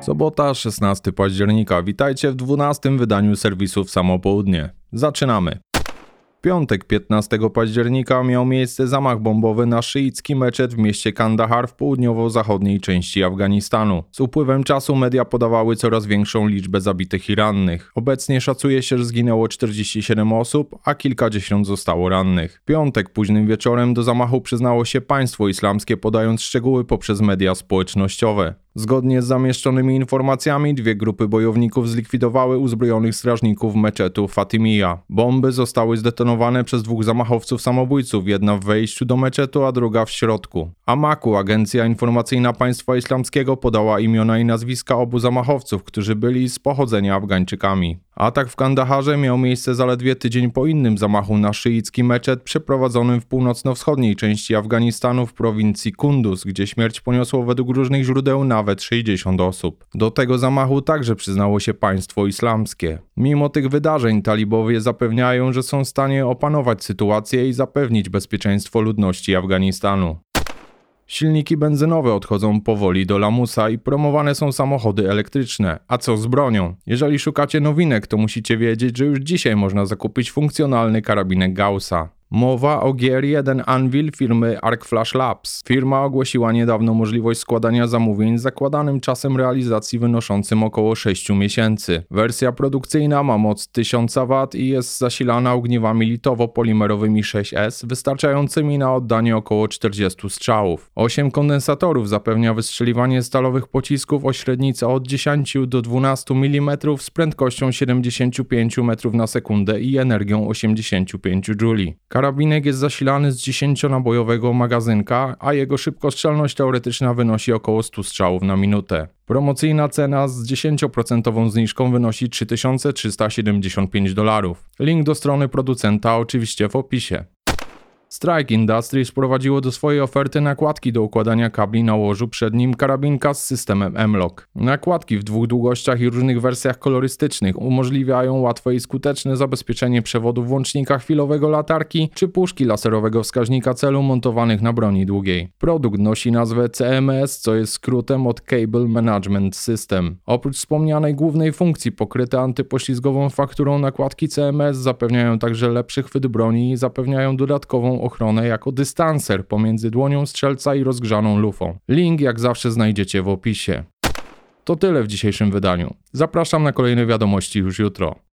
Sobota, 16 października. Witajcie w 12 wydaniu serwisu w samo południe. Zaczynamy piątek 15 października miał miejsce zamach bombowy na szyicki meczet w mieście Kandahar w południowo-zachodniej części Afganistanu. Z upływem czasu media podawały coraz większą liczbę zabitych i rannych. Obecnie szacuje się, że zginęło 47 osób, a kilkadziesiąt zostało rannych. Piątek późnym wieczorem do zamachu przyznało się państwo islamskie podając szczegóły poprzez media społecznościowe. Zgodnie z zamieszczonymi informacjami, dwie grupy bojowników zlikwidowały uzbrojonych strażników meczetu Fatimia. Bomby zostały zdetonowane przez dwóch zamachowców samobójców, jedna w wejściu do meczetu, a druga w środku. Amaku, agencja informacyjna państwa islamskiego, podała imiona i nazwiska obu zamachowców, którzy byli z pochodzenia Afgańczykami. Atak w Kandaharze miał miejsce zaledwie tydzień po innym zamachu na szyicki meczet przeprowadzonym w północno-wschodniej części Afganistanu w prowincji Kunduz, gdzie śmierć poniosło według różnych źródeł nawet 60 osób. Do tego zamachu także przyznało się państwo islamskie. Mimo tych wydarzeń talibowie zapewniają, że są w stanie opanować sytuację i zapewnić bezpieczeństwo ludności Afganistanu. Silniki benzynowe odchodzą powoli do lamusa i promowane są samochody elektryczne. A co z bronią? Jeżeli szukacie nowinek, to musicie wiedzieć, że już dzisiaj można zakupić funkcjonalny karabinek Gaussa. Mowa o Gear 1 Anvil firmy Arc Flash Labs. Firma ogłosiła niedawno możliwość składania zamówień z zakładanym czasem realizacji wynoszącym około 6 miesięcy. Wersja produkcyjna ma moc 1000 W i jest zasilana ogniwami litowo-polimerowymi 6S, wystarczającymi na oddanie około 40 strzałów. 8 kondensatorów zapewnia wystrzeliwanie stalowych pocisków o średnicy od 10 do 12 mm z prędkością 75 m na sekundę i energią 85 J. Karabinek jest zasilany z 10-nabojowego magazynka, a jego szybkostrzelność teoretyczna wynosi około 100 strzałów na minutę. Promocyjna cena z 10% zniżką wynosi 3375 dolarów. Link do strony producenta oczywiście w opisie. Strike Industries wprowadziło do swojej oferty nakładki do układania kabli na łożu przed nim karabinka z systemem M-Lock. Nakładki w dwóch długościach i różnych wersjach kolorystycznych umożliwiają łatwe i skuteczne zabezpieczenie przewodu włącznika chwilowego latarki czy puszki laserowego wskaźnika celu montowanych na broni długiej. Produkt nosi nazwę CMS, co jest skrótem od Cable Management System. Oprócz wspomnianej głównej funkcji pokryte antypoślizgową fakturą nakładki CMS zapewniają także lepszy chwyt broni i zapewniają dodatkową ochronę jako dystanser pomiędzy dłonią strzelca i rozgrzaną lufą. Link jak zawsze znajdziecie w opisie. To tyle w dzisiejszym wydaniu. Zapraszam na kolejne wiadomości już jutro.